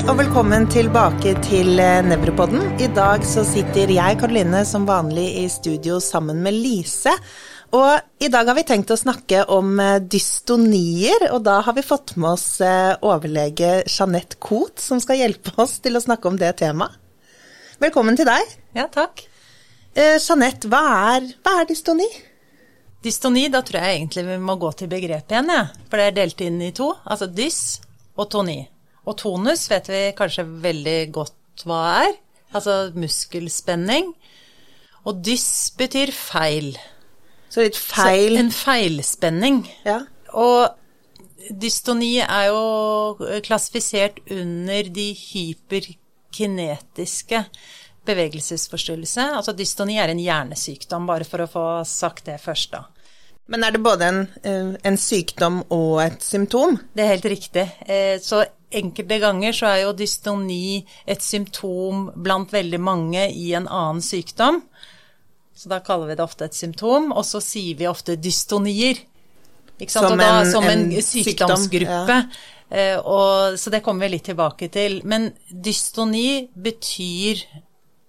Hei og velkommen tilbake til eh, Nevropodden. I dag så sitter jeg, Karoline, som vanlig i studio sammen med Lise. Og i dag har vi tenkt å snakke om eh, dystonier, og da har vi fått med oss eh, overlege Jeanette Koht, som skal hjelpe oss til å snakke om det temaet. Velkommen til deg. Ja, takk. Jeanette, hva er, hva er dystoni? Dystoni, da tror jeg egentlig vi må gå til begrepet igjen, ja. for det er delt inn i to. Altså dys og toni. Og tonus vet vi kanskje veldig godt hva er. Altså muskelspenning. Og dys betyr feil. Så litt feil Så en feilspenning. Ja. Og dystoni er jo klassifisert under de hyperkinetiske bevegelsesforstyrrelse. Altså dystoni er en hjernesykdom, bare for å få sagt det først, da. Men er det både en, eh, en sykdom og et symptom? Det er helt riktig. Eh, så enkelte ganger så er jo dystoni et symptom blant veldig mange i en annen sykdom. Så da kaller vi det ofte et symptom, og så sier vi ofte dystonier. Som, da, en, som en, en sykdomsgruppe. Sykdom, ja. Eh, og, så det kommer vi litt tilbake til. Men dystoni betyr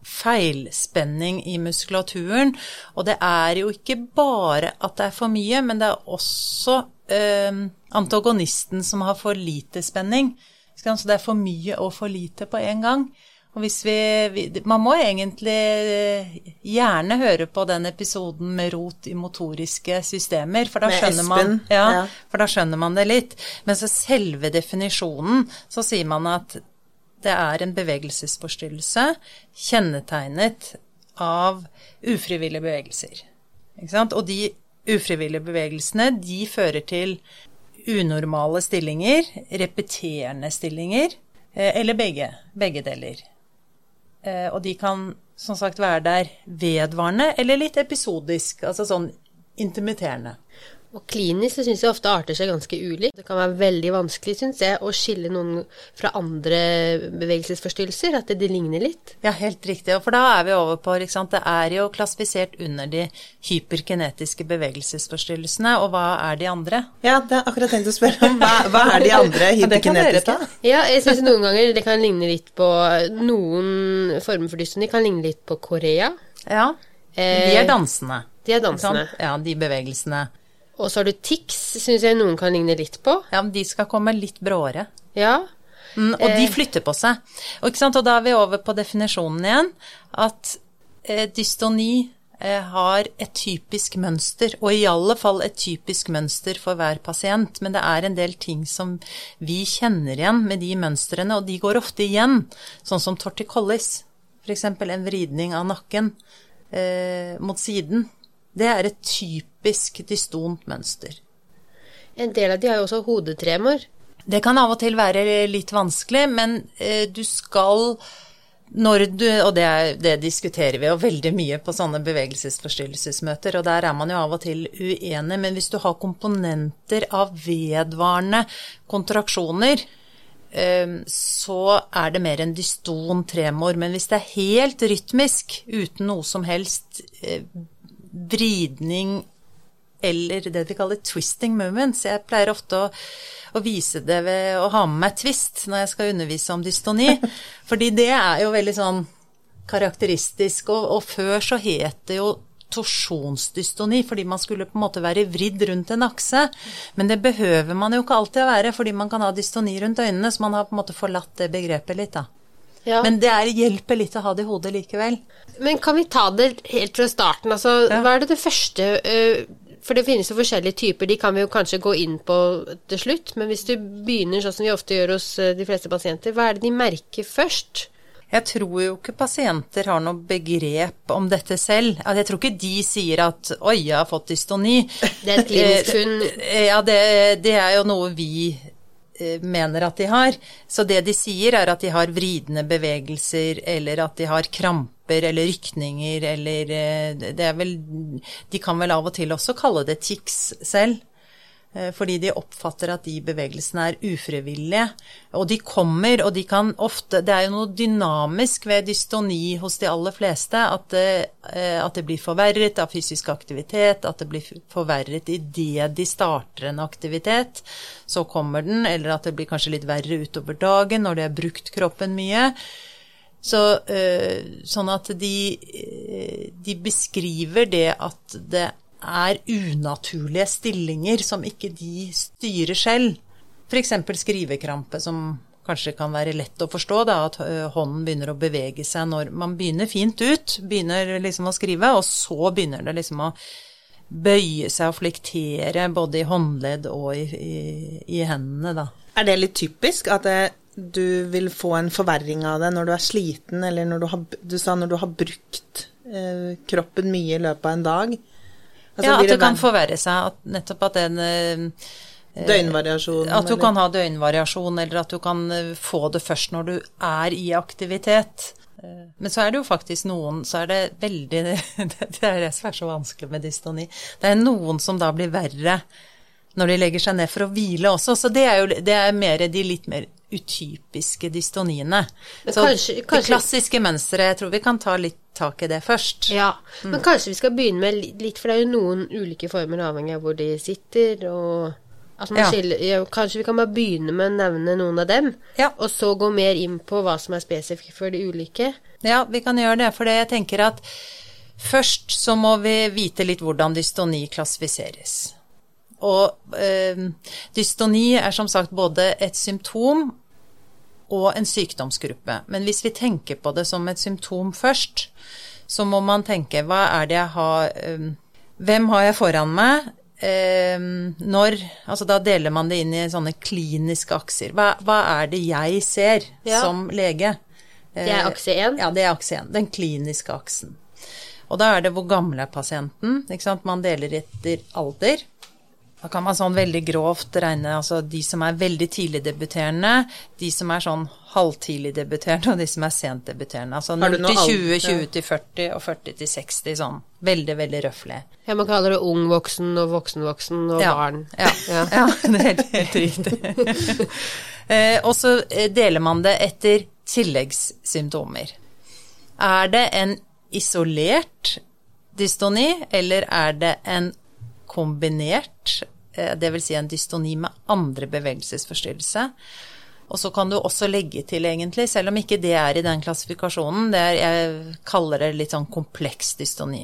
feilspenning i muskulaturen. Og det er jo ikke bare at det er for mye, men det er også eh, antagonisten som har for lite spenning. Så det er for mye og for lite på en gang. Og hvis vi, Man må egentlig gjerne høre på den episoden med rot i motoriske systemer, for da, skjønner man, ja, ja. For da skjønner man det litt. Men så selve definisjonen, så sier man at det er en bevegelsesforstyrrelse kjennetegnet av ufrivillige bevegelser. Og de ufrivillige bevegelsene, de fører til unormale stillinger, repeterende stillinger, eh, eller begge, begge deler. Eh, og de kan som sagt være der vedvarende eller litt episodisk, altså sånn intermitterende. Og klinisk så syns jeg ofte arter seg ganske ulikt. Det kan være veldig vanskelig, syns jeg, å skille noen fra andre bevegelsesforstyrrelser, at det, det, ligner litt. Ja, helt riktig. For da er vi over på ikke sant? Det er jo klassifisert under de hyperkinetiske bevegelsesforstyrrelsene, og hva er de andre? Ja, det er akkurat tenkt å spørre om. Hva, hva er de andre hyperkinetiske? ja, jeg syns noen ganger det kan ligne litt på Noen former for dystoni kan ligne litt på Korea. Ja. De er dansende. De er dansende. Ja, de bevegelsene. Og så har du tics, syns jeg noen kan ligne litt på. Ja, men de skal komme litt bråere. Ja. Mm, og de flytter på seg. Og, og, da er vi over på definisjonen igjen. At eh, dystoni eh, har et typisk mønster, og i alle fall et typisk mønster for hver pasient. Men det er en del ting som vi kjenner igjen med de mønstrene, og de går ofte igjen. Sånn som torticollis. F.eks. en vridning av nakken eh, mot siden. Det er et typisk dystont mønster. En del av de har jo også hodetremor. Det kan av og til være litt vanskelig, men eh, du skal når du, og det, det, diskuterer vi jo veldig mye på sånne bevegelsesforstyrrelsesmøter, og der er man jo av og til uenig, men hvis du har komponenter av vedvarende kontraksjoner, eh, så er det mer en dyston tremor. Men hvis det er helt rytmisk, uten noe som helst eh, vridning eller det vi kaller twisting movements. Jeg pleier ofte å, å, vise det ved å ha med meg twist når jeg skal undervise om dystoni. Fordi det er jo veldig sånn karakteristisk. Og, og før så het det jo torsjonsdystoni, fordi man skulle på en måte være vridd rundt en akse. Men det behøver man jo ikke alltid å være, fordi man kan ha dystoni rundt øynene, så man har på en måte forlatt det begrepet litt, da. Ja. Men det er, hjelper litt å ha det i hodet likevel. Men kan vi ta det helt fra starten? Altså, ja. Hva er det det første uh, For det finnes jo forskjellige typer, de kan vi jo kanskje gå inn på til slutt. Men hvis du begynner sånn som vi ofte gjør hos uh, de fleste pasienter, hva er det de merker først? Jeg tror jo ikke pasienter har noe begrep om dette selv. Altså, jeg tror ikke de sier at 'oi, jeg har fått dystoni'. Det er et klinisk funn. Ja, det, det er jo noe vi Eh, mener at de har. Så det de sier, er at de har vridende bevegelser, eller at de har kramper eller rykninger, eller eh, Det er vel De kan vel av og til også kalle det tics selv. Eh, fordi de oppfatter at de bevegelsene er ufrivillige. Og de kommer, og de kan ofte Det er jo noe dynamisk ved dystoni hos de aller fleste. At det, eh, at det blir forverret av fysisk aktivitet, at det blir forverret idet de starter en aktivitet. Så kommer den, eller at det blir kanskje litt verre utover dagen når de har brukt kroppen mye. Så, eh, sånn at de, de beskriver det at det er unaturlige stillinger som ikke de styrer selv. F.eks. skrivekrampe, som kanskje kan være lett å forstå, da, at hånden begynner å bevege seg når man begynner fint ut, begynner liksom å skrive, og så begynner det liksom å bøye seg og flektere både i håndledd og i, i, i hendene, da. Er det litt typisk at det, du vil få en forverring av det når du er sliten, eller når du har, du sa når du har brukt eh, kroppen mye i løpet av en dag? Altså, ja, at det, det kan forverre seg. At nettopp at den eh, Døgnvariasjon? At du eller? kan ha døgnvariasjon, eller at du kan eh, få det først når du er i aktivitet. Eh, men så er det jo faktisk noen Så er det veldig Det er det som er så vanskelig med dystoni. Det er noen som da blir verre når de legger seg ned for å hvile også. Så det er jo det er mer de litt mer utypiske dystoniene. Så kanskje, kanskje, det klassiske mønsteret, jeg tror vi kan ta litt tak i det først. Ja, mm. men kanskje vi skal begynne med litt, for det er jo noen ulike former avhengig av hvor de sitter, og altså ja. skiller, ja, Kanskje vi kan bare begynne med å nevne noen av dem, ja. og så gå mer inn på hva som er spesifikt for de ulike? Ja, vi kan gjøre det, for jeg tenker at først så må vi vite litt hvordan dystoni klassifiseres. Og øh, dystoni er som sagt både et symptom og en sykdomsgruppe. Men hvis vi tenker på det som et symptom først, så må man tenke hva er det jeg har um, Hvem har jeg foran meg? Um, når Altså da deler man det inn i sånne kliniske akser. Hva, hva er det jeg ser ja. som lege? Det er akse 1? Ja, det er akse 1. Den kliniske aksen. Og da er det hvor gammel er pasienten. Man deler etter alder. Da kan man sånn veldig grovt regne altså de som er veldig tidligdebuterende, de som er sånn halvtidligdebuterende, og de som er sentdebuterende. Altså 0 til 20, 20 til 40 og 40 til 60, sånn veldig, veldig røffelig. Ja, man kaller det ung voksen og voksen voksen og ja, barn. Ja, ja. ja, det er helt, helt riktig. eh, og så eh, deler man det etter tilleggssymptomer. Er det en isolert dystoni, eller er det en kombinert, eh, dvs. Si en dystoni med andre bevegelsesforstyrrelse. Og så kan du også legge til, egentlig, selv om ikke det er i den klassifikasjonen, det er, jeg kaller det litt sånn kompleks dystoni.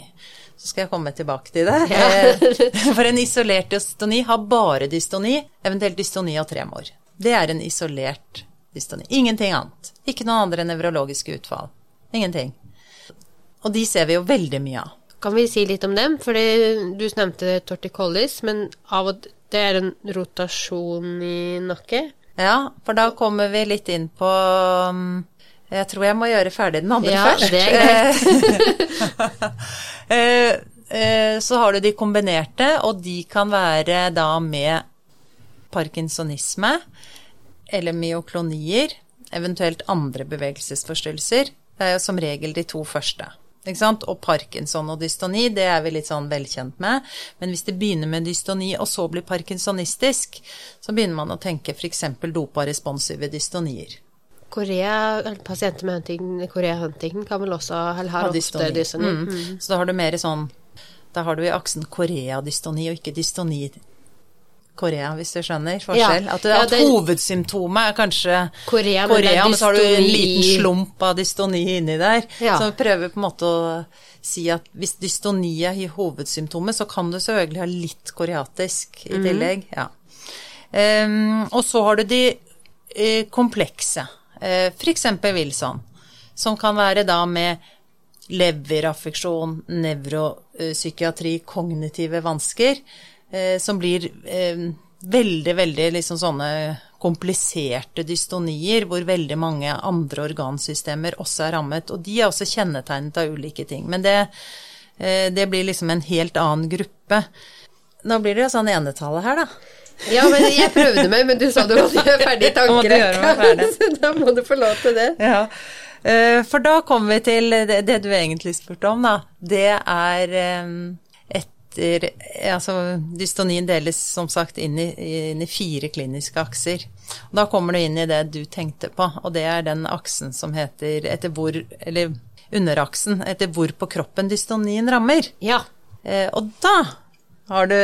Så skal jeg komme tilbake til det. Ja. Eh, for en isolert dystoni har bare dystoni, eventuelt dystoni og tremor. Det er en isolert dystoni. Ingenting annet. Ikke noen andre nevrologiske utfall. Ingenting. Og de ser vi jo veldig mye av. Kan vi si litt om dem? Fordi du nevnte torticollis, men av og det er en rotasjon i nakke? Ja, for da kommer vi litt inn på um, Jeg tror jeg må gjøre ferdig den andre ja, først. Det er greit. Eh, eh, så har du de kombinerte, og de kan være da med parkinsonisme eller myoklonier, eventuelt andre bevegelsesforstyrrelser. Det er jo som regel de to første. Og parkinson og dystoni, det er vi litt sånn velkjent med. Men hvis det begynner med dystoni og så blir parkinsonistisk, så begynner man å tenke f.eks. doparesponsive dystonier. Korea, pasienter med Huntington, Korea Huntington kan vel også eller har ofte dystoni. dystoni. Mm. Mm. Så da har du mer sånn Da har du i aksen Korea-dystoni og ikke dystoni Korea, hvis du skjønner forskjell. Ja. At, ja, det, at, hovedsymptomet er kanskje Korea, Korea men, så har du en liten slump av dystoni inni der. Ja. Så vi prøver på en måte å si at hvis dystoni er hovedsymptomet, så kan du selvfølgelig ha litt koreatisk i mhm. tillegg. Mm. Ja. Um, og så har du de uh, komplekse, uh, f.eks. Wilson, som kan være da med leveraffeksjon, nevropsykiatri, kognitive vansker eh, som blir eh, veldig, veldig liksom sånne kompliserte dystonier hvor veldig mange andre organsystemer også er rammet. Og de er også kjennetegnet av ulike ting. Men det, eh, det blir liksom en helt annen gruppe. Nå blir det jo sånn enetallet her, da. Ja, men jeg prøvde meg, men du sa du måtte gjøre ferdig tankerekka. Så da må du få lov til det. Ja. Eh, for da kommer vi til det, du egentlig spurte om, da. Det er eh, Altså, dystonien deles som sagt inn i, inn i fire kliniske akser. Og da kommer du inn i det du tenkte på, og det er den aksen som heter etter hvor Eller underaksen etter hvor på kroppen dystonien rammer. Ja. Eh, og da har du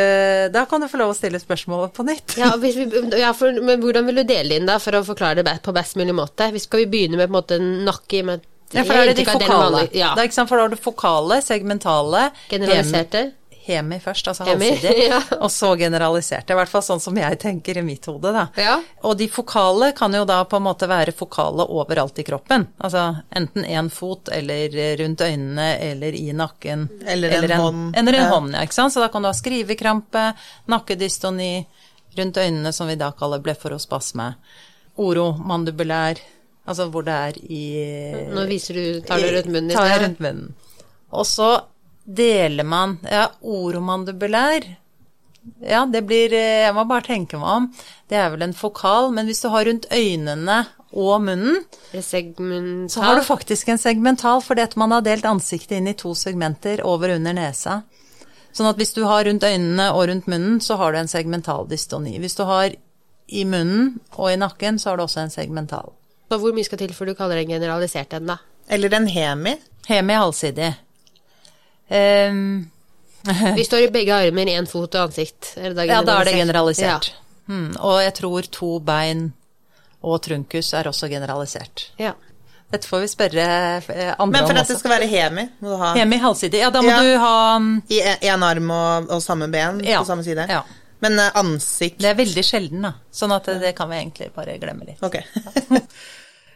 Da kan du få lov å stille spørsmålet på nytt. Ja, vi, ja for, men hvordan vil du dele inn da, for å forklare det på best mulig måte? Vi skal vi begynne med på en måte nakke med Ja, for da er det de fokale. Ja. Ikke sant? For da har du fokale, segmentale Generaliserte. hem- Hemi først, altså halvsidig. ja. Og så generaliserte. I hvert fall sånn som jeg tenker i mitt hode, da. Ja. Og de fokale kan jo da på en måte være fokale overalt i kroppen. Altså enten én fot eller rundt øynene eller i nakken. Eller en hånd. Eller en Ja. hånd, ja. Ikke sant. Så da kan du ha skrivekrampe, nakkedystoni, rundt øynene som vi da kaller bleforospasme. Oromandibulær, altså hvor det er i Nå viser du, tar du rundt munnen i Tar jeg sted. rundt munnen. Og så deler man Ja, oromandibulær Ja, det blir eh, Jeg må bare tenke meg om. Det er vel en fokal, men hvis du har rundt øynene og munnen, Segmental. så har du faktisk en segmental, fordi at man har delt ansiktet inn i to segmenter over og under nesa. Sånn at hvis du har rundt øynene og rundt munnen, så har du en segmental dystoni. Hvis du har i munnen og i nakken, så har du også en segmental. Så hvor mye skal til før du kaller det en generalisert en, da? Eller en hemi. Hemi halvsidig. Ehm, Vi står i begge armer, én fot og ansikt. Er det da ja, da er det generalisert? Ja. Hmm, og jeg tror to bein og trunkus er også generalisert. Ja. Dette får vi spørre eh, andre Men for om at det skal være hemi, må du ha Hemi halvsidig. Ja, da må Ja. du ha mm, i én arm og, og samme ben Ja. på samme side. Ja. Men eh, ansikt Det er veldig sjelden, da. Sånn at det, det kan vi egentlig bare glemme litt. Ok.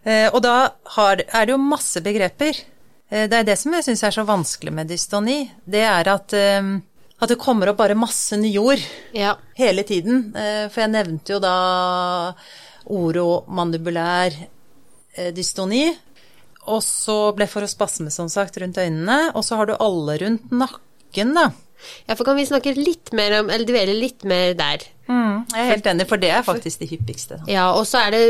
Eh, og da har, er det jo masse begreper. Eh, det er det som jeg syns er så vanskelig med dystoni. Det er at, eh, at det kommer opp bare masse nyord ja. hele tiden. Eh, for jeg nevnte jo da oromandibulær dystoni. Og så bleforospasme, som sagt, rundt øynene. Og så har du alle rundt nakken, da. Ja, for kan vi snakke litt mer om, eller dvele litt mer der? Jeg er helt enig, for det er faktisk det hyppigste. Ja, og så er det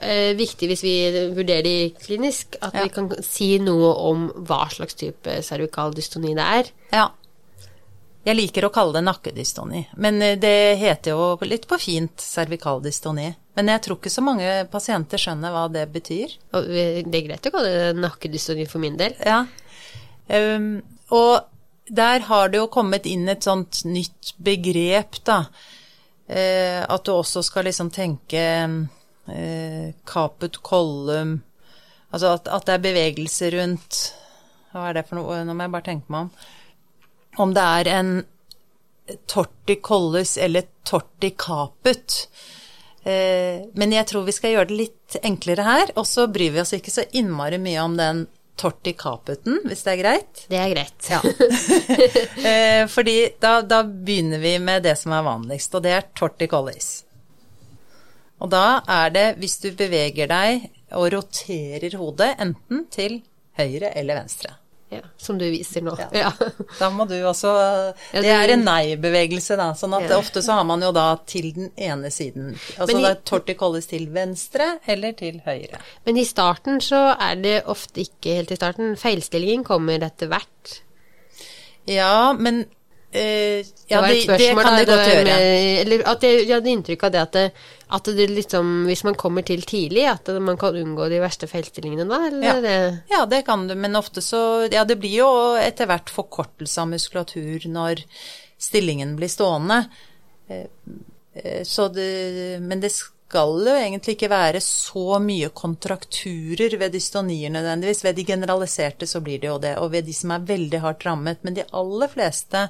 eh, viktig hvis vi vurderer det klinisk, at Ja. vi kan si noe om hva slags type cervikal dystoni det er. Ja. Jeg liker å kalle det nakkedystoni, men eh, det heter jo litt på fint cervikaldystoni. Men jeg tror ikke så mange pasienter skjønner hva det betyr. Og det er greit å kalle det nakkedystoni for min del. Ja. Um, og der har det jo kommet inn et sånt nytt begrep, da. Uh, at du også skal liksom tenke eh, caput collum Altså at, at det er bevegelse rundt Hva er det for noe? Nå må jeg bare tenke meg om. Om det er en torticollus eller torticaput. Eh, men jeg tror vi skal gjøre det litt enklere her, og så bryr vi oss ikke så innmari mye om den torticaputen, hvis det er greit. Det er greit. Ja. eh, fordi da, da begynner vi med det som er vanligst, og det er torticollis. Og da er det hvis du beveger deg og roterer hodet enten til høyre eller venstre. Ja, som du viser nå. Ja. Da må du også Det er en nei-bevegelse, da. Sånn at Ja. ofte så har man jo da til den ene siden. Altså i- da torticollis til venstre eller til høyre. Men i starten så er det ofte ikke helt i starten. Feilstillingen kommer etter hvert. Ja, men eh, Ja, det, et det spørsmål, kan det godt gjøre. eller at jeg, jeg hadde inntrykk av det at, det at det liksom Hvis man kommer til tidlig, at det, man kan unngå de verste feilstillingene da, eller? Ja. Det, Ja, det kan du, men ofte så Ja, det blir jo etter hvert forkortelse av muskulatur når stillingen blir stående. Eh, eh, Så det Men det skal jo egentlig ikke være så mye kontrakturer ved dystonier nødvendigvis. Ved de generaliserte så blir det jo det, og ved de som er veldig hardt rammet. Men de aller fleste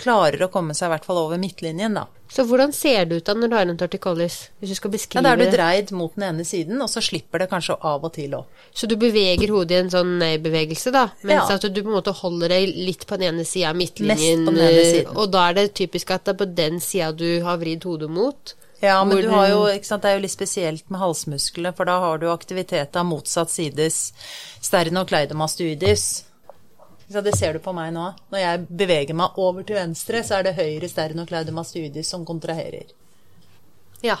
klarer å komme seg i hvert fall over midtlinjen, da. så hvordan ser det ut da når du har en torticollis? Hvis du skal beskrive det? Ja, Da er du dreid mot den ene siden, og så slipper det kanskje av og til opp. Så du beveger hodet i en sånn nei-bevegelse, da? Mens Ja. at du på en måte holder deg litt på den ene sida av midtlinjen. Mest på den ene eh, siden. Og da er det typisk at det er på den sida du har vridd hodet mot. Ja, men du har jo, sant, det er jo litt spesielt med halsmusklene, for da har du aktivitet av motsatt sides sternocleidomastoidis. Så det ser du på meg nå. Når jeg beveger meg over til venstre, så er det høyre sternocleidomastoidis som kontraherer. Ja.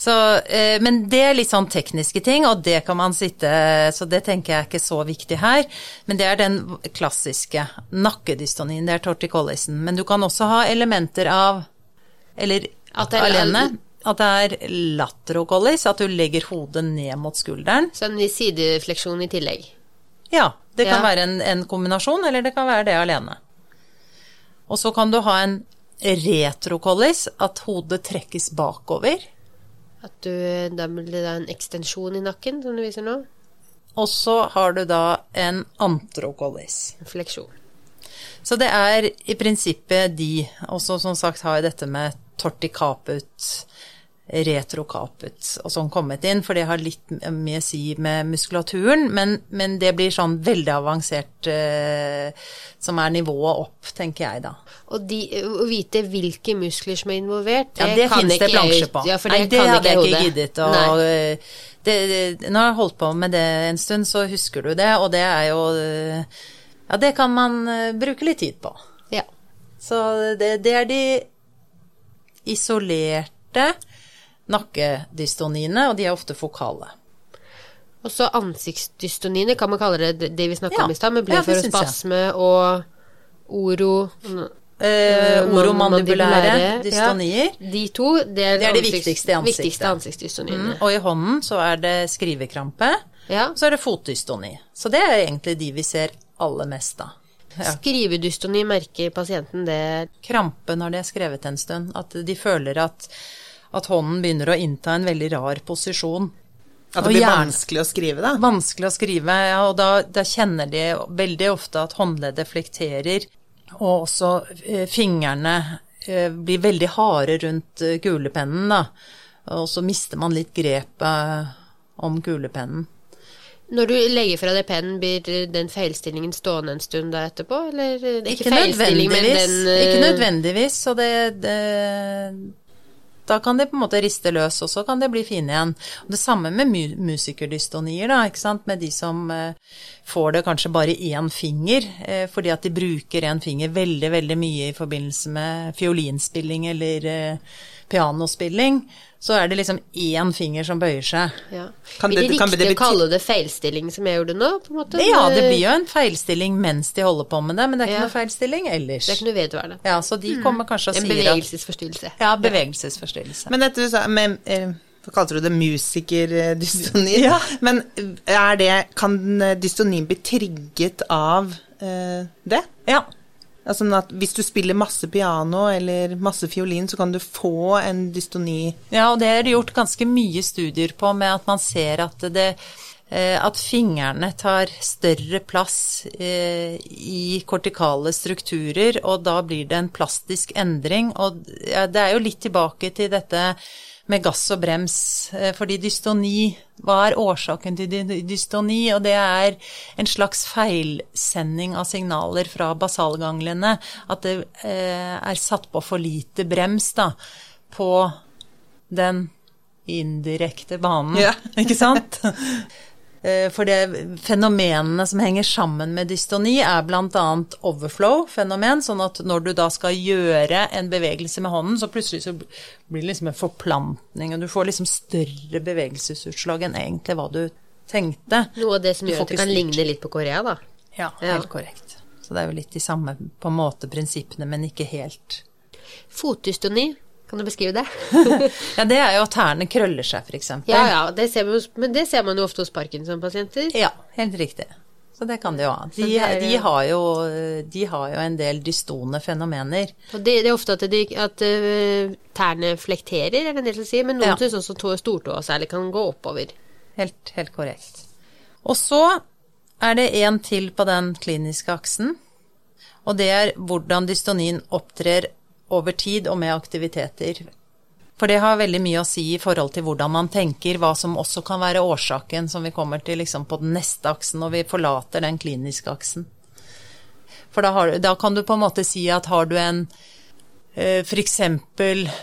Så, eh, men det er litt sånn tekniske ting, og det kan man sitte Så det tenker jeg er ikke så viktig her. Men det er den klassiske nakkedystonien, det er torticollisen. Men du kan også ha elementer av Eller At det er- alene. At det er laterocollis, at du legger hodet ned mot skulderen. Så en sidefleksjon i tillegg. Ja, det kan Ja. være en, en kombinasjon, eller det kan være det alene. Og så kan du ha en retrocollis, at hodet trekkes bakover. At du, da blir det en ekstensjon i nakken, som du viser nå. Og så har du da en antrocollis. Fleksjon. Så det er i prinsippet de. Også som sagt har dette med torticaput, retrocaput og sånn kommet inn, for det har litt mye å si med muskulaturen, men, men det blir sånn veldig avansert eh, som er nivået opp, tenker jeg da. Og de, å vite hvilke muskler som er involvert, Ja, det kan det ikke det plansjer på. Ja, for det Nei, det kan hadde jeg ikke giddet å det, det, Når jeg har holdt på med det en stund, så husker du det, og det er jo Ja, det kan man eh, bruke litt tid på. Ja. Så det, det er de isolerte nakkedystoniene, og de er ofte fokale. Og så ansiktsdystoniene, kan man kalle det det- det vi snakka Ja. om i stad, med Ja, det spasme og oro Eh, oromandibulære dystonier. Ja. De to, det er, Det er de ansikts- viktigste ansiktet. viktigste ansiktsdystoniene. Mm, og i hånden så er det skrivekrampe, Ja. så er det fotdystoni. Så det er egentlig de vi ser aller mest av. Ja. Skrivedystoni merker pasienten det krampe når det er skrevet en stund. At de føler at, at hånden begynner å innta en veldig rar posisjon. At det blir gjerne- vanskelig å skrive, da. Vanskelig å skrive, ja, og da, da kjenner de veldig ofte at håndleddet flekterer, og også eh, fingrene eh, blir veldig harde rundt eh, kulepennen, da. Og så mister man litt grepet om kulepennen. Når du legger fra deg pennen, blir den feilstillingen stående en stund da etterpå, eller? Ikke, Ikke feilstilling, men den uh... Ikke nødvendigvis, så det, det Da kan det på en måte riste løs, og så kan det bli fine igjen. Og det samme med mu musikerdystonier, da, ikke sant. Med de som eh, får det kanskje bare én finger, eh, fordi at de bruker én finger veldig, veldig mye i forbindelse med fiolinspilling eller eh, pianospilling. Så er det liksom én finger som bøyer seg. ja. Kan Blir det det- kan riktig det å bety- kalle det feilstilling, som jeg gjorde nå? på en måte? Ja, det blir jo en feilstilling mens de holder på med det, men det er ikke Ja. noe feilstilling ellers. Det er ikke noe vedvarende. Ja, så de kommer kanskje og En sier at bevegelsesforstyrrelse. Ja, bevegelsesforstyrrelse. Men dette du sa med eh, kalte du det? Musikerdystoni? Ja. Men er det Kan dystonien bli trigget av eh, det? Ja. Altså at hvis du spiller masse piano eller masse fiolin, så kan du få en dystoni ja, og det er gjort ganske mye studier på med at man ser at det eh, at fingrene tar større plass eh, i kortikale strukturer, og da blir det en plastisk endring. Og det er jo litt tilbake til dette med gass og brems, eh, fordi dystoni Hva er årsaken til dystoni? Og det er en slags feilsending av signaler fra basalganglene. At det eh, er satt på for lite brems da, på den indirekte banen, Ja. ikke sant? Eh, For det fenomenene som henger sammen med dystoni, er bl.a. overflow-fenomen, sånn at når du da skal gjøre en bevegelse med hånden, så plutselig så blir det liksom en forplantning, og du får liksom større bevegelsesutslag enn egentlig hva du tenkte. Noe av det som gjør at det kan ligne litt på Korea, da. Ja, Ja. helt korrekt. Så det er jo litt de samme på en måte prinsippene, men ikke helt. Fotdystoni, kan du beskrive det? Ja, det er jo at tærne krøller seg, eksempel. ja ja, det ser man, men det ser man jo ofte hos Parkinson-pasienter. Ja, helt riktig. Så det kan de jo ha. De, de, har jo, de har jo en del dystone fenomener. Og det, det er ofte at, de, at øh, tærne flekterer, er det en del som sier, men noen Ja. syns også tå- stortåa særlig kan gå oppover. Helt, helt korrekt. Og så er det en til på den kliniske aksen, og det er hvordan dystonien opptrer over tid og med aktiviteter. For det har veldig mye å si i forhold til hvordan man tenker, hva som også kan være årsaken, som vi kommer til liksom på den neste aksen når vi forlater den kliniske aksen. For da, har, da kan du på en måte si at har du en eh, F.eks.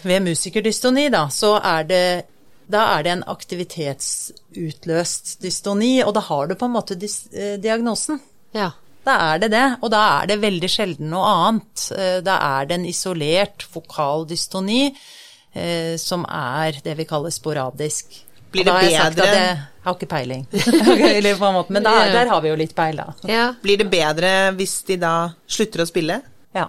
ved musikerdystoni, da, så er det da er det en aktivitetsutløst dystoni, og da har du på en måte dis, eh, diagnosen. Ja. Da er det det, og da er det veldig sjelden noe annet. Eh, Da er det en isolert fokal dystoni eh, som er det vi kaller sporadisk. Blir det har jeg sagt bedre? at Jeg har ikke peiling. På en måte, men da, der har vi jo litt peil, da. Ja. Blir det bedre hvis de da slutter å spille? Ja.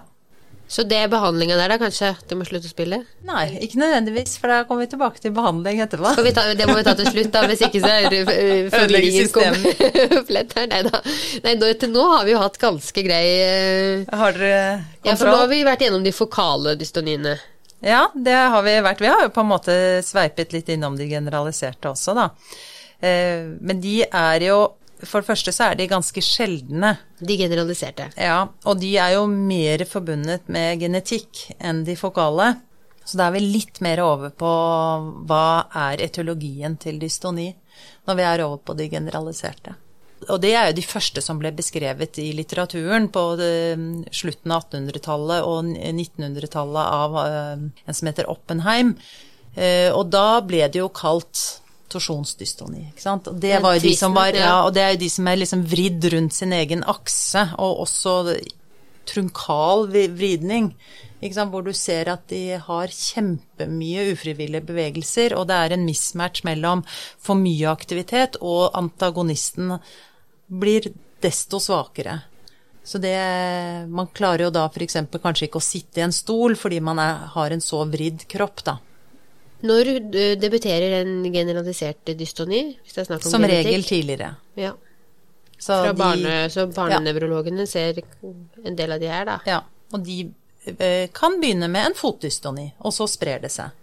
Så det er behandlinga der, da, kanskje? Du må slutte å spille? Nei, ikke nødvendigvis, for da kommer vi tilbake til behandling etterpå. Skal vi ta, det må vi ta til slutt, da. Hvis ikke så forvirringen komplett her. Nei da. Nei, nå, til nå har vi jo hatt ganske grei eh, Har dere Ja, for nå har kontroll? vi vært gjennom de fokale dystoniene. Ja, det har vi vært. Vi har jo på en måte sveipet litt innom de generaliserte også, da. Eh, Men de er jo For det første så er de ganske sjeldne. De generaliserte. Ja, og de er jo mer forbundet med genetikk enn de fokale. Så da er vi litt mer over på hva er etiologien til dystoni, når vi er over på de generaliserte. Og det er jo de første som ble beskrevet i litteraturen på slutten av 1800-tallet og 1900-tallet av eh, en som heter Oppenheim. Eh, Og da ble det jo kalt torsjonsdystoni, ikke sant. Og det var jo de som var, ja, og det er jo de som er liksom vridd rundt sin egen akse, og også trunkal vridning. Hvor du ser at de har kjempemye ufrivillige bevegelser, og det er en mismatch mellom for mye aktivitet og antagonisten blir desto svakere. Så det Man klarer jo da f.eks. kanskje ikke å sitte i en stol fordi man er, har en så vridd kropp, da. Når debuterer en generalisert dystoni? Som genetikk? regel tidligere. Ja. Så Fra de- barne, så barnenevrologene ser en del av de her, da. Ja, og de eh, kan begynne med en fotdystoni, og så sprer det seg.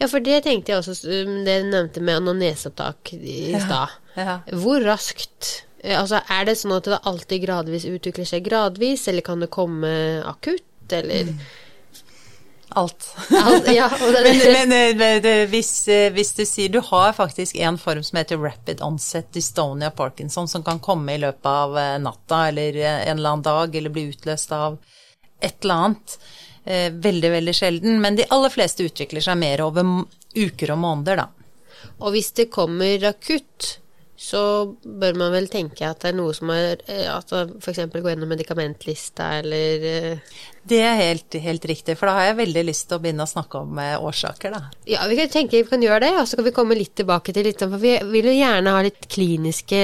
Ja, for det tenkte jeg også, um, det du nevnte med anoneseopptak i stad. Ja. Hvor raskt eh, Altså, er det sånn at det alltid gradvis utvikler seg gradvis, eller kan det komme akutt, eller Alt. Alt- Ja, Men, men eh, hvis, eh, hvis du sier Du har faktisk en form som heter rapid onset dystonia parkinson, som kan komme i løpet av eh, natta eller eh, en eller annen dag, eller bli utløst av et eller annet. Eh, Veldig, veldig sjelden. Men de aller fleste utvikler seg mer over uker og måneder, da. Og hvis det kommer akutt, så bør man vel tenke at det er noe som er eh, At f.eks. gå gjennom medikamentlista, eller eh, Det er helt, helt riktig, for da har jeg veldig lyst til å begynne å snakke om eh, årsaker, da. Ja, vi kan tenke vi kan gjøre det, og så kan vi komme litt tilbake til litt, for vi vil jo gjerne ha litt kliniske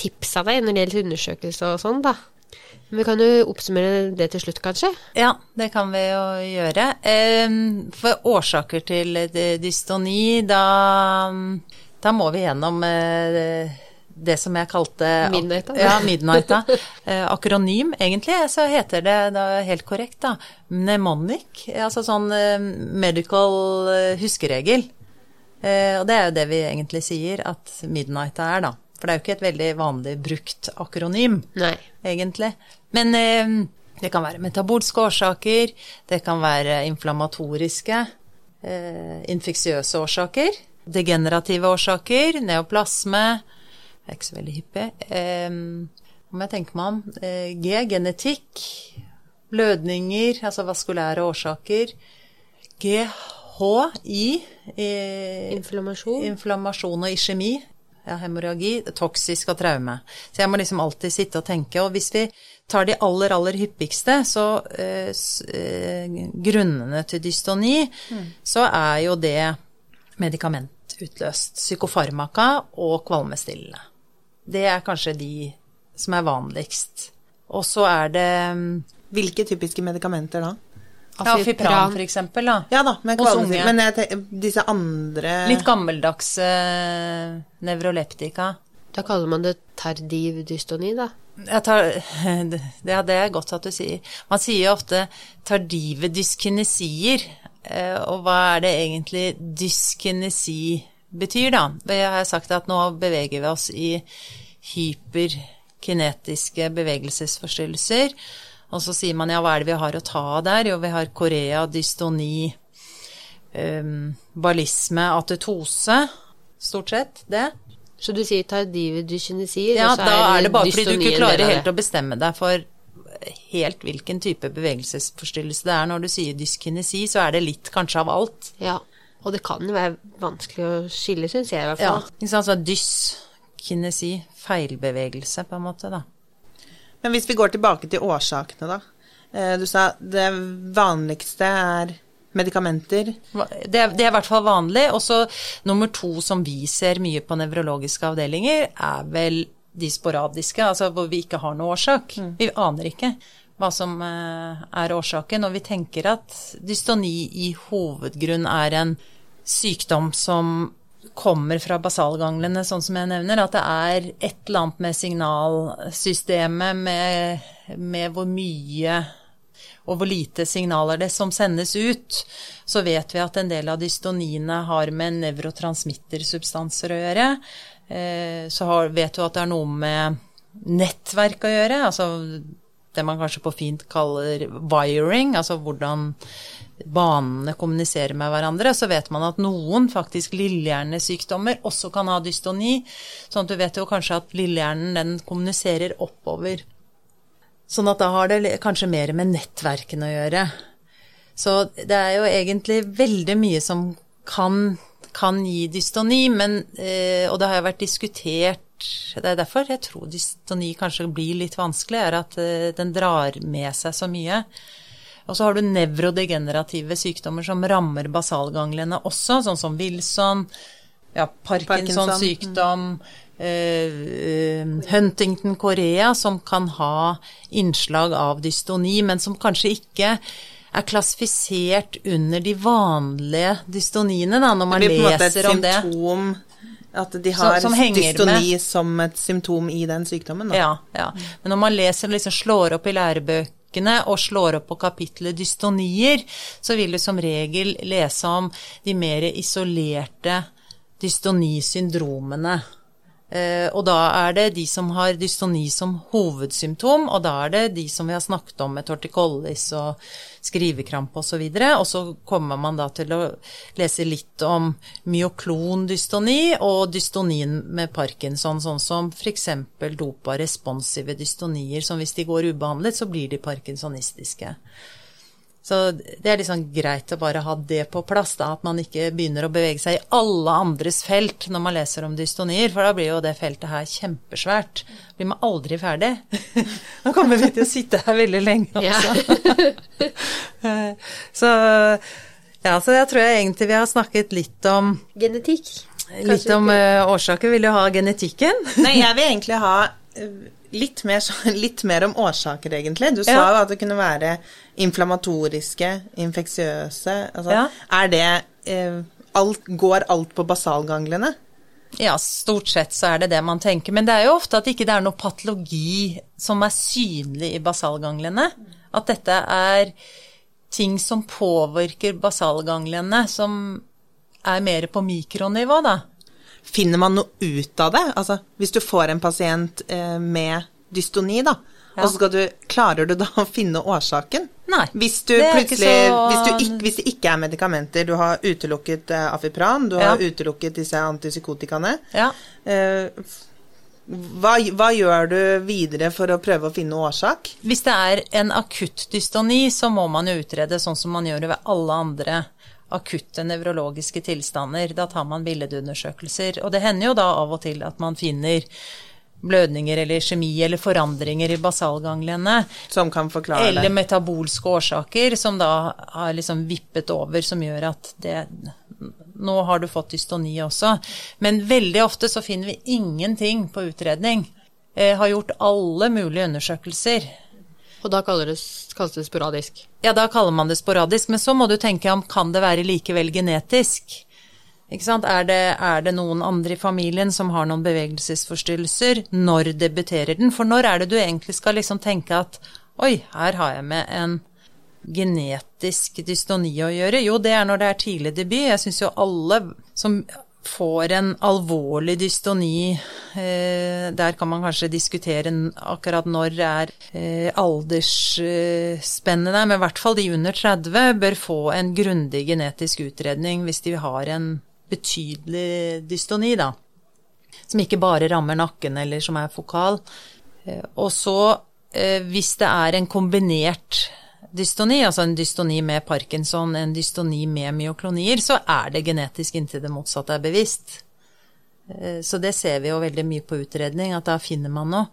tips av deg når det gjelder undersøkelse og sånn, da. Men vi kan jo oppsummere det til slutt, kanskje? Ja, det kan vi jo gjøre. Eh, For årsaker til dystoni, da, da må vi gjennom eh, det som jeg kalte Midnighta. Ja, Midnighta. Eh, Akronym, egentlig, så heter det da helt korrekt, da. Mnemonic. Altså sånn eh, medical huskeregel. Eh, Og det er jo det vi egentlig sier at Midnighta er, da. For det er jo ikke et veldig vanlig brukt akronym Nei. egentlig. Men det kan være metabolske årsaker, det kan være inflammatoriske, eh, infeksiøse årsaker, degenerative årsaker, neoplasme, det er ikke så veldig hyppig. Eh, om jeg tenker meg om, eh, G, genetikk, blødninger, altså vaskulære årsaker, G, H, I, eh, Inflammasjon. inflammasjon og iskjemi, ja, hemorragi, toksisk og traume. Så jeg må liksom alltid sitte og tenke. Og hvis vi tar de aller, aller hyppigste, så eh, eh, grunnene til dystoni, så er jo det medikamentutløst. Psykofarmaka og kvalmestillende. Det er kanskje de som er vanligst. Og så er det mm, Hvilke typiske medikamenter da? ja, Afipran, for eksempel, da. Ja da, med kvalmestillende. Men jeg tenker, disse andre Litt gammeldags eh, nevroleptika. Da kaller man det tardiv dystoni, da. Tar, det, ja, det er godt at du sier. Man sier jo ofte tardive dyskinesier. eh, Og hva er det egentlig dyskinesi betyr, da? Jeg har sagt at nå beveger vi oss i hyperkinetiske bevegelsesforstyrrelser. Og så sier man ja, hva er det vi har å ta av der? Jo, vi har korea, dystoni, um, ballisme, atetose. Stort sett det. Så du sier tardive dyskinesier, Ja, og så da er det bare fordi du ikke klarer helt å bestemme deg for helt hvilken type bevegelsesforstyrrelse det er. Når du sier dyskinesi, så er det litt kanskje av alt. Ja, og det kan jo være vanskelig å skille, syns jeg i hvert Ja, fall. ikke sant, dyskinesi, feilbevegelse på en måte, da. Men hvis vi går tilbake til årsakene, da. Eh, Du sa det vanligste er medikamenter? Det det er i hvert fall vanlig. Og så nummer to som vi ser mye på nevrologiske avdelinger, er vel de sporadiske, altså hvor vi ikke har noe årsak. Mm. Vi aner ikke hva som eh, er årsaken, og vi tenker at dystoni i hovedgrunn er en sykdom som kommer fra basalganglene, sånn som jeg nevner, at det er et eller annet med signalsystemet, med, med hvor mye og hvor lite signaler det som sendes ut, så vet vi at en del av dystoniene har med nevrotransmittersubstanser å gjøre. Eh, så vet du at det er noe med nettverk å gjøre, altså det man kanskje på fint kaller wiring, altså hvordan banene kommuniserer med hverandre, så vet man at noen faktisk lillehjernesykdommer også kan ha dystoni. Sånn at du vet jo kanskje at lillehjernen den kommuniserer oppover. Sånn at da har det kanskje mer med nettverkene å gjøre. Så det er jo egentlig veldig mye som kan, kan gi dystoni, men, eh, og det har jo vært diskutert det er derfor jeg tror dystoni kanskje blir litt vanskelig, er at eh, den drar med seg så mye. Og så har du nevrodegenerative sykdommer som rammer basalganglene også, sånn som Wilson, ja, Parkinsons Parkinson. sykdom, uh, Huntington Korea, som kan ha innslag av dystoni, men som kanskje ikke er klassifisert under de vanlige dystoniene, da, når man leser om det. Symptom, at de har som, som dystoni med. som et symptom i den sykdommen, da. Ja, ja. Men når man leser, liksom slår opp i lærebøker og slår opp på kapitlet dystonier, så vil du som regel lese om de mer isolerte dystonisyndromene. Eh, og da er det de som har dystoni som hovedsymptom, og da er det de som vi har snakket om med torticollis og skrivekrampe osv. Og, så og så kommer man da til å lese litt om myoklondystoni og dystonien med parkinson, sånn som f.eks. dopa responsive dystonier, som hvis de går ubehandlet, så blir de parkinsonistiske. Så det er liksom greit å bare ha det på plass, da, at man ikke begynner å bevege seg i alle andres felt når man leser om dystonier, for da blir jo det feltet her kjempesvært. Blir man aldri ferdig. Nå kommer vi til å sitte her veldig lenge også. så ja, så jeg tror jeg egentlig vi har snakket litt om Genetikk. Litt om uh, årsaker. Vil du ha genetikken? Nei, jeg vil egentlig ha litt mer, litt mer, om årsaker, egentlig. Du sa jo ja. at det kunne være inflammatoriske, infeksiøse. Altså, ja. er det eh, alt, Går alt på basalganglene? Ja, stort sett så er det det man tenker. Men det er jo ofte at ikke det er noe patologi som er synlig i basalganglene. At dette er ting som påvirker basalganglene, som er mer på mikronivå, da. Finner man noe ut av det? Altså, hvis du får en pasient eh, med dystoni, da, ja. og så du, klarer du da å finne årsaken? Nei. Hvis du plutselig så... hvis, du ikke, hvis, det ikke er medikamenter, du har utelukket eh, Afipran, du ja. har utelukket disse antipsykotikaene ja. eh, hva, hva, gjør du videre for å prøve å finne årsak? Hvis det er en akutt dystoni, så må man jo utrede sånn som man gjør det ved alle andre akutte nevrologiske tilstander. Da tar man billedundersøkelser. Og det hender jo da av og til at man finner blødninger eller kjemi eller forandringer i basalganglene. Som kan forklare Eller metabolske årsaker som da har liksom vippet over, som gjør at det Nå har du fått dystoni også. Men veldig ofte så finner vi ingenting på utredning. Jeg har gjort alle mulige undersøkelser. Og da kalles det, det sporadisk? Ja, da kaller man det sporadisk. Men så må du tenke om kan det være likevel genetisk? Er det, er det noen andre i familien som har noen bevegelsesforstyrrelser? Når debuterer den? For når er det du egentlig skal liksom tenke at oi, her har jeg med en genetisk dystoni å gjøre? Jo, det er når det er tidlig debut. Jeg syns jo alle som får en alvorlig dystoni eh, Der kan man kanskje diskutere akkurat når det er eh, aldersspennende, men i hvert fall de under 30 bør få en grundig genetisk utredning hvis de har en betydelig dystoni, da. Som ikke bare rammer nakken, eller som er fokal. Eh, og så, hvis det er en kombinert dystoni, altså en dystoni med parkinson, en dystoni med myoklonier, så er det genetisk inntil det motsatte er bevisst. Eh, så det ser vi jo veldig mye på utredning, at da finner man noe.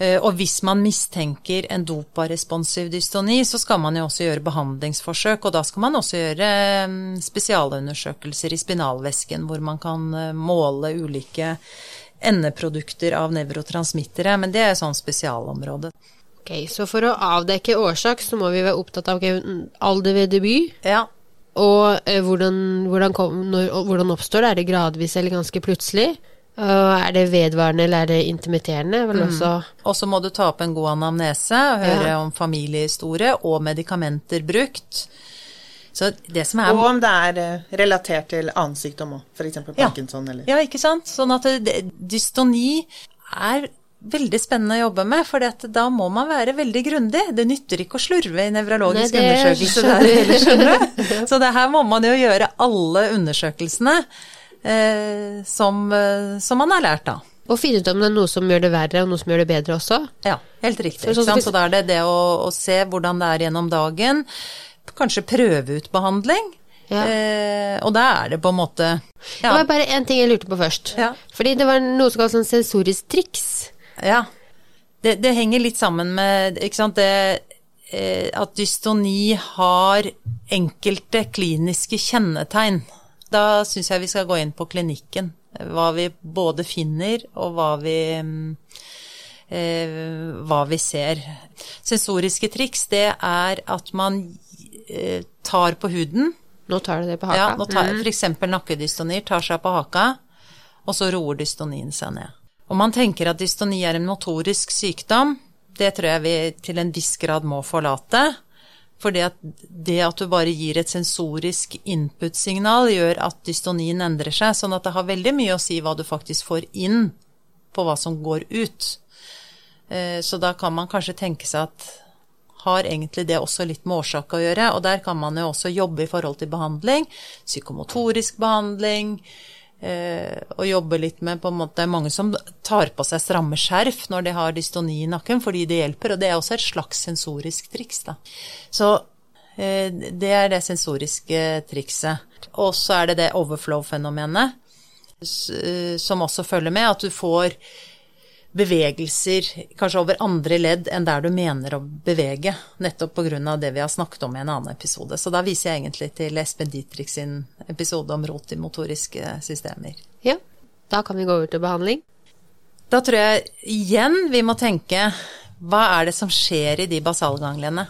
Eh, og hvis man mistenker en doparesponsiv dystoni, så skal man jo også gjøre behandlingsforsøk. Og da skal man også gjøre mm, spesialundersøkelser i spinalvæsken, hvor man kan eh, måle ulike endeprodukter av nevrotransmittere. Men det er sånn spesialområde. Ok, Så for å avdekke årsak, så må vi være opptatt av okay, alder ved debut. Ja, Og eh, hvordan, hvordan, kom, når, hvordan oppstår det? Er det gradvis eller ganske plutselig? Uh, er det vedvarende eller er det intermitterende? Vel også Og så må du ta opp en god anamnese og høre Ja. om familiehistorie og medikamenter brukt. Så det som er Og om det er eh, relatert til annen sykdom òg, f.eks. Ja. Parkinson eller Ja, ikke sant? Sånn at det, dystoni er veldig spennende å jobbe med, for da må man være veldig grundig. Det nytter ikke å slurve i nevrologisk undersøkelse der heller, skjønner du. Så det her må man jo gjøre alle undersøkelsene eh, som, eh, som man har lært, da. Og finne ut om det er noe som gjør det verre, og noe som gjør det bedre også. Ja, helt riktig. Så, sånn? Så da er det det å, å se hvordan det er gjennom dagen. Kanskje prøve ut behandling. Ja. Eh, og da er det på en måte Det var bare én ting jeg lurte på først. Ja. Fordi det var noe som kalles sånn sensorisk triks. Ja. Det, det henger litt sammen med det, eh, at dystoni har enkelte kliniske kjennetegn. Da syns jeg vi skal gå inn på klinikken. Hva vi både finner, og hva vi mm, eh, hva vi ser. Sensoriske triks, det er at man eh, tar på huden. Nå tar du det på haka. Ja, nå tar F.eks. nakkedystonier tar seg på haka, og så roer dystonien seg ned. Om man tenker at dystoni er en motorisk sykdom, det tror jeg vi til en viss grad må forlate. Fordi at det at du bare gir et sensorisk input-signal, gjør at dystonien endrer seg. Sånn at det har veldig mye å si hva du faktisk får inn på hva som går ut. Eh, Så da kan man kanskje tenke seg at har egentlig det også litt med årsak å gjøre, og der kan man jo også jobbe i forhold til behandling, psykomotorisk behandling, eh, og jobbe litt med på en måte mange som tar på seg stramme skjerf når de har dystoni i nakken, fordi det hjelper, og det er også et slags sensorisk triks, da. Så eh, det er det sensoriske trikset. Og så er det det overflow-fenomenet, eh, som også følger med, at du får bevegelser kanskje over andre ledd enn der du mener å bevege, nettopp pga. det vi har snakket om i en annen episode. Så da viser jeg egentlig til Espen Dietrich sin episode om rot i motoriske systemer. Ja. Da kan vi gå over til behandling. Da tror jeg igjen vi må tenke hva er det som skjer i de basalganglene?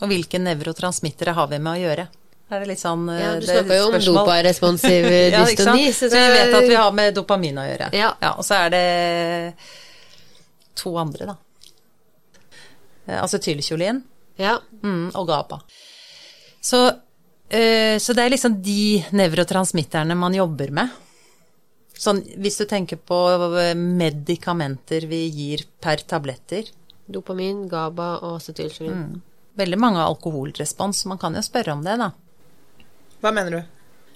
Og hvilke nevrotransmittere har vi med å gjøre? Er det litt sånn Ja, eh, du snakka jo om doparesponsiv Ja, ikke. Så vi vet at vi har med dopamin å gjøre. Ja. og så er det to andre, da. Eh, Acetylkjolin Ja. mm, og GABA. Så, eh, så det er liksom de nevrotransmitterne man jobber med. Sånn, hvis du tenker på medikamenter vi gir per tabletter. Dopamin, GABA og acetylkjolin. Mm. Veldig mange har alkoholrespons, så man kan jo spørre om det, da. Hva mener du?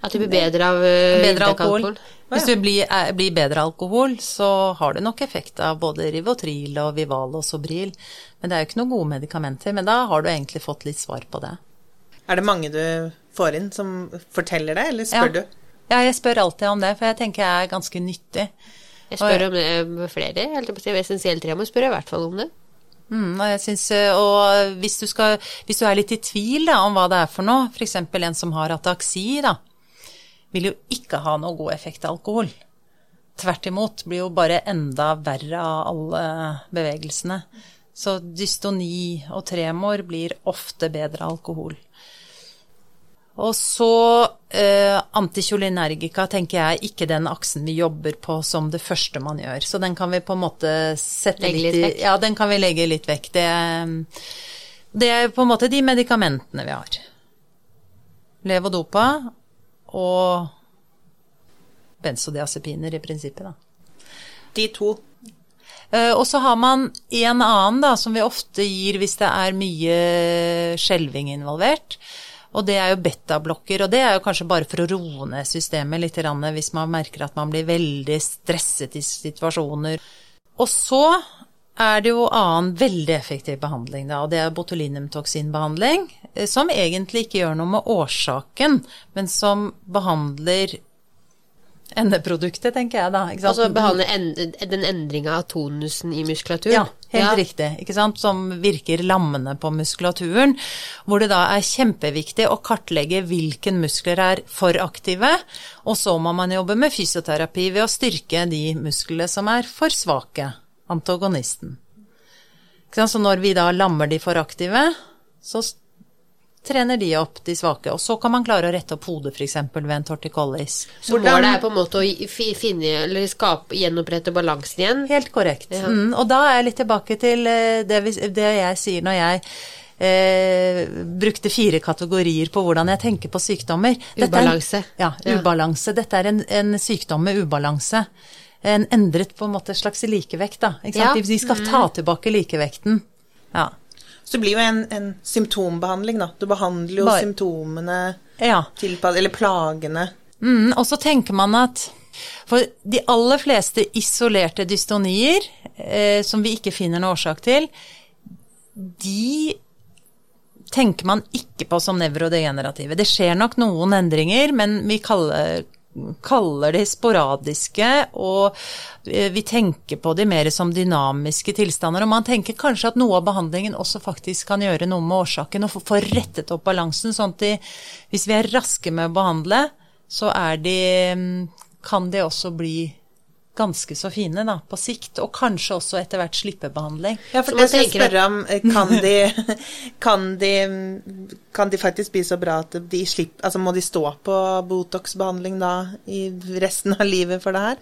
At du blir bedre av uh, Bedre av alkohol. Hvis du blir, er, blir bedre alkohol, så har det nok effekt av både Rivotril og Vival og Sobril. Men det er jo ikke noen gode medikamenter. Men da har du egentlig fått litt svar på det. Er det mange du får inn som forteller det, eller spør ja. du? Ja, jeg spør alltid om det, for jeg tenker jeg er ganske nyttig. Jeg spør om det med flere. Essensielt tema spør jeg i hvert fall om det. Mm, og synes, og hvis du, skal, hvis du er litt i tvil da, om hva det er for noe, f.eks. en som har ataksi, da, vil jo ikke ha noe god effekt av alkohol. Tvert imot, blir jo bare enda verre av alle bevegelsene. Så dystoni og tremor blir ofte bedre av alkohol. Og så eh, anticholinergika tenker jeg ikke den aksen vi jobber på som det første man gjør. Så den kan vi på en måte sette Legge litt, vekk. Ja, den kan vi legge litt vekk. Det, det er på en måte de medikamentene vi har. Levodopa og benzodiazepiner i prinsippet, da. De to. Eh, Og så har man en annen da, som vi ofte gir hvis det er mye skjelving involvert. Og det er jo betablokker, og det er jo kanskje bare for å roe ned systemet litt hvis man merker at man blir veldig stresset i situasjoner. Og så er det jo annen veldig effektiv behandling, da, og det er botulinumtoksinbehandling, eh, som egentlig ikke gjør noe med årsaken, men som behandler endeproduktet, tenker jeg da. Altså behandler en, den endringa av tonusen i muskulatur? Ja, helt riktig. Ikke sant? Som virker lammende på muskulaturen. Hvor det da er kjempeviktig å kartlegge hvilken muskler er for aktive, og så må man jobbe med fysioterapi ved å styrke de musklene som er for svake, antagonisten. Ikke sant? Så når vi da lammer de for aktive, så trener de opp de svake. Og så kan man klare å rette opp hodet f.eks. ved en torticollis. Så målet er på en måte å finne, eller skape, gjenopprette balansen igjen? Helt korrekt. Ja. Mm, og da er jeg litt tilbake til eh, det, vi, det jeg sier når jeg eh, brukte fire kategorier på hvordan jeg tenker på sykdommer. ubalanse. ja, ubalanse. Dette er en, en sykdom med ubalanse. En endret på en måte slags likevekt, da. Ja. De skal ta mm. tilbake likevekten. Ja. Så det blir jo en, en symptombehandling, da. Du behandler jo Bare, symptomene ja. til, eller plagene. Mm, og så tenker man at for de aller fleste isolerte dystonier, eh, som vi ikke finner noen årsak til, de tenker man ikke på som nevrodegenerative. Det skjer nok noen endringer, men vi kaller, kaller de sporadiske, og eh, vi tenker på de mer som dynamiske tilstander. Og man tenker kanskje at noe av behandlingen også faktisk kan gjøre noe med årsaken, og få rettet opp balansen, sånn at de, hvis vi er raske med å behandle, så de Kan de også bli ganske så fine da, på sikt, og kanskje også etter hvert slippe behandling. Ja, for det skal jeg spørre om, eh, kan de, kan, de, kan de, faktisk bli så bra at de slipper Altså må de stå på Botox-behandling da i resten av livet for det her?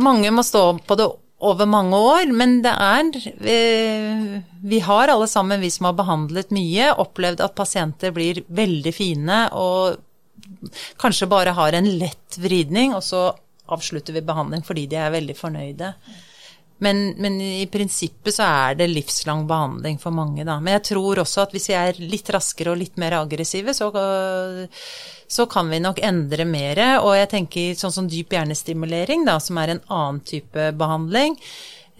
Mange må stå på det over mange år, men det er vi, vi har alle sammen, vi som har behandlet mye, opplevd at pasienter blir veldig fine og kanskje bare har en lett vridning, og så avslutter vi behandling fordi de er veldig fornøyde. Men, men, i prinsippet så er det livslang behandling for mange, da. Men jeg tror også at hvis vi er litt raskere og litt mer aggressive, så, så kan vi nok endre mer. Og jeg tenker sånn som dyp hjernestimulering, da, som er en annen type behandling,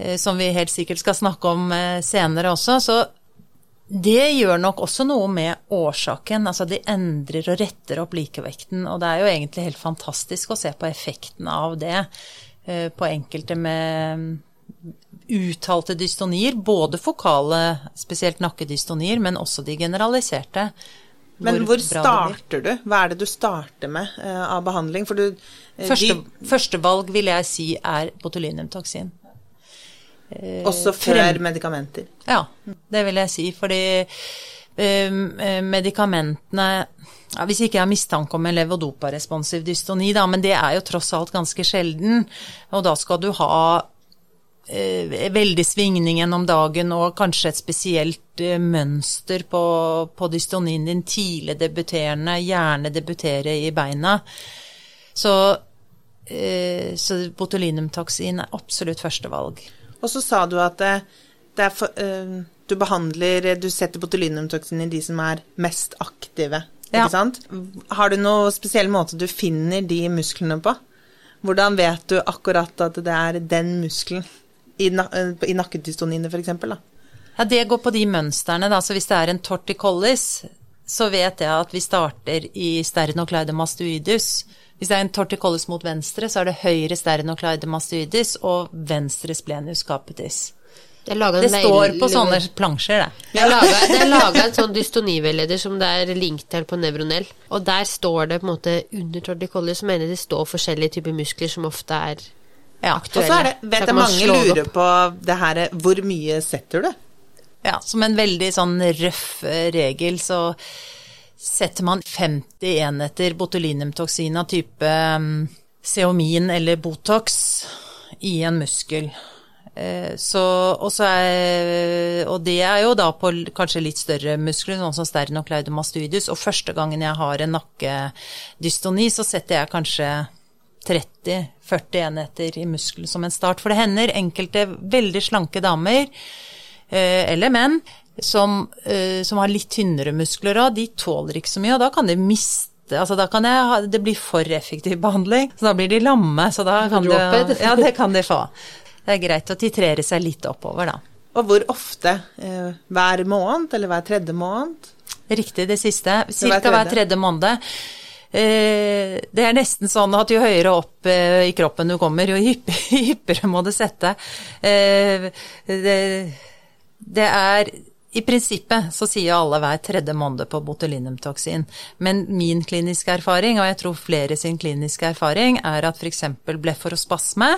eh, som vi helt sikkert skal snakke om eh, senere også, så det gjør nok også noe med årsaken. Altså de endrer og retter opp likevekten. Og det er jo egentlig helt fantastisk å se på effekten av det eh, på enkelte med uttalte dystonier. Både fokale, spesielt nakkedystonier, men også de generaliserte. Men hvor starter du? Hva er det du starter med uh, av behandling? Du uh, Første, de... Førstevalg vil jeg si er botulinumtoksin. Eh, Også før medikamenter? Ja, det vil jeg si. Fordi eh, medikamentene ja, Hvis ikke jeg har mistanke om en levodopa-responsiv dystoni, da, men det er jo tross alt ganske sjelden, og da skal du ha eh, veldig svingning gjennom dagen og kanskje et spesielt eh, mønster på, på dystonien din, tidlig debuterende, gjerne debutere i beina. Så, eh, så botulinumtoksin er absolutt førstevalg. Og så sa du at er for, uh, du behandler Du setter botulinumtoksin i de som er mest aktive, ja. ikke sant? Har du noen spesiell måte du finner de musklene på? Hvordan vet du akkurat at det er den muskelen i, i nakkedystoniene f.eks.? Ja, det går på de mønstrene, da. Så hvis det er en torticollis, så vet jeg at vi starter i sternocleidomastoidus hvis det er en torticollis mot venstre, så er det høyre sternocleidomastoidis og venstre splenius capitis. Det, det står på sånne plansjer, det. Det er laga en sånn dystoniveileder som det er link til på Nevronell. Og der står det på en måte under torticollis, så mener jeg det står forskjellige typer muskler som ofte er ja. aktuelle. Og så er det, vet jeg mange lurer på det her Hvor mye setter du? Ja, som en veldig sånn røff eh, regel, så setter man 50 enheter botulinumtoksin av type um, Seomin eller Botox i en muskel. Eh, så, og, så er, og, det er jo da på kanskje litt større muskler, sånn som sternocleidomastoidus. Og første gangen jeg har en nakkedystoni, så setter jeg kanskje 30-40 enheter i muskelen som en start. For det hender enkelte veldig slanke damer, eh, eller menn, som, uh, som, har litt tynnere muskler òg, de tåler ikke så mye, og da kan de miste Altså da kan ha, det bli for effektiv behandling, så da blir de lamme. Så da kan de, ja, det kan de få. Det er greit å titrere seg litt oppover, da. Og hvor ofte? Eh, hver måned, eller hver tredje måned? Riktig, det siste. Cirka hver tredje måned. eh, det er nesten sånn at jo høyere opp eh, i kroppen du kommer, jo hyppigere må du sette. Eh, det, det er i prinsippet så sier alle hver tredje måned på botulinumtoksin, men min kliniske erfaring, og jeg tror flere sin kliniske erfaring, er at f.eks. bleforospasme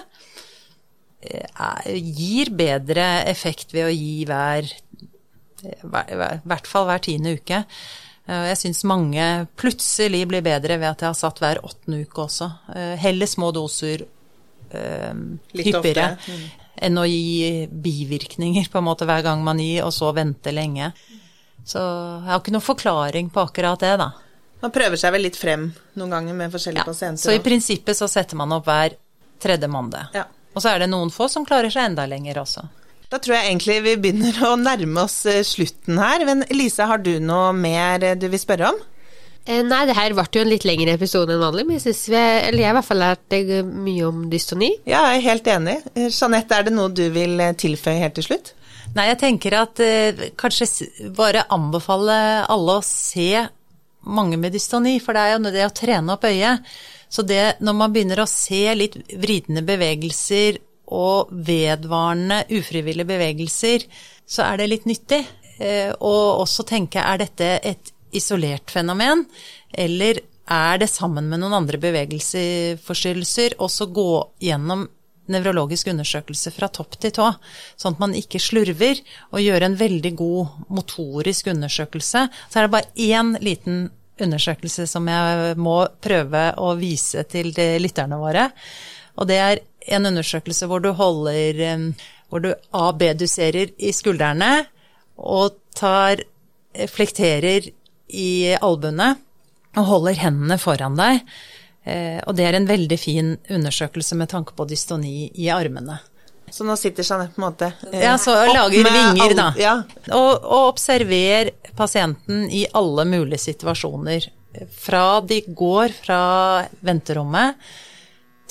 gir bedre effekt ved å gi hver i hvert fall hver tiende uke. Eh, jeg syns mange plutselig blir bedre ved at jeg har satt hver åttende uke også. Eh, heller små doser uh, hyppigere mm. Enn å gi bivirkninger på en måte hver gang man gir, og så vente lenge. Så jeg har ikke noen forklaring på akkurat det, da. Man prøver seg vel litt frem noen ganger med forskjellige ja, pasienter? Så i prinsippet så setter man opp hver tredje måned. Ja. Og så er det noen få som klarer seg enda lenger også. Da tror jeg egentlig vi begynner å nærme oss eh, slutten her. Men Lise, har du noe mer eh, du vil spørre om? Eh, nei, det her ble jo en litt lengre episode enn vanlig, men jeg synes vi, eller jeg har i hvert fall lært deg mye om dystoni. Ja, jeg er helt enig. Jeanette, er det noe du vil tilføye helt til slutt? Nei, jeg tenker at eh, kanskje bare anbefale alle å se mange med dystoni, for det er jo det å trene opp øyet. Så det når man begynner å se litt vridende bevegelser og vedvarende ufrivillige bevegelser, så er det litt nyttig. Eh, og også tenke er dette et isolert fenomen, eller er det sammen med noen andre bevegelsesforstyrrelser, også gå gjennom nevrologisk undersøkelse fra topp til tå, sånn at man ikke slurver, og gjør en veldig god motorisk undersøkelse. Så er det bare én liten undersøkelse som jeg må prøve å vise til lytterne våre. Og det er en undersøkelse hvor du holder Hvor du A-B-duserer i skuldrene og tar flekterer i albuene og holder hendene foran deg. Eh, og det er en veldig fin undersøkelse med tanke på dystoni i armene. Så nå sitter Jeanette på en måte eh, Ja, så lager vinger, da. Ja. Og, og observer pasienten i alle mulige situasjoner. Fra de går fra venterommet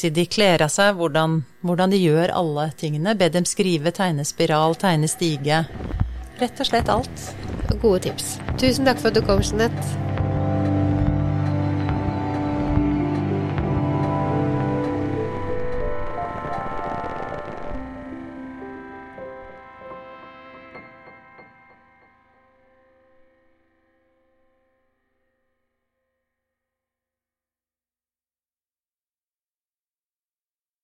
til de kler av seg, hvordan, hvordan de gjør alle tingene. Be dem skrive, tegne spiral, tegne stige. Rett og slett alt. Gode tips. Tusen takk for at du kom, Jeanette.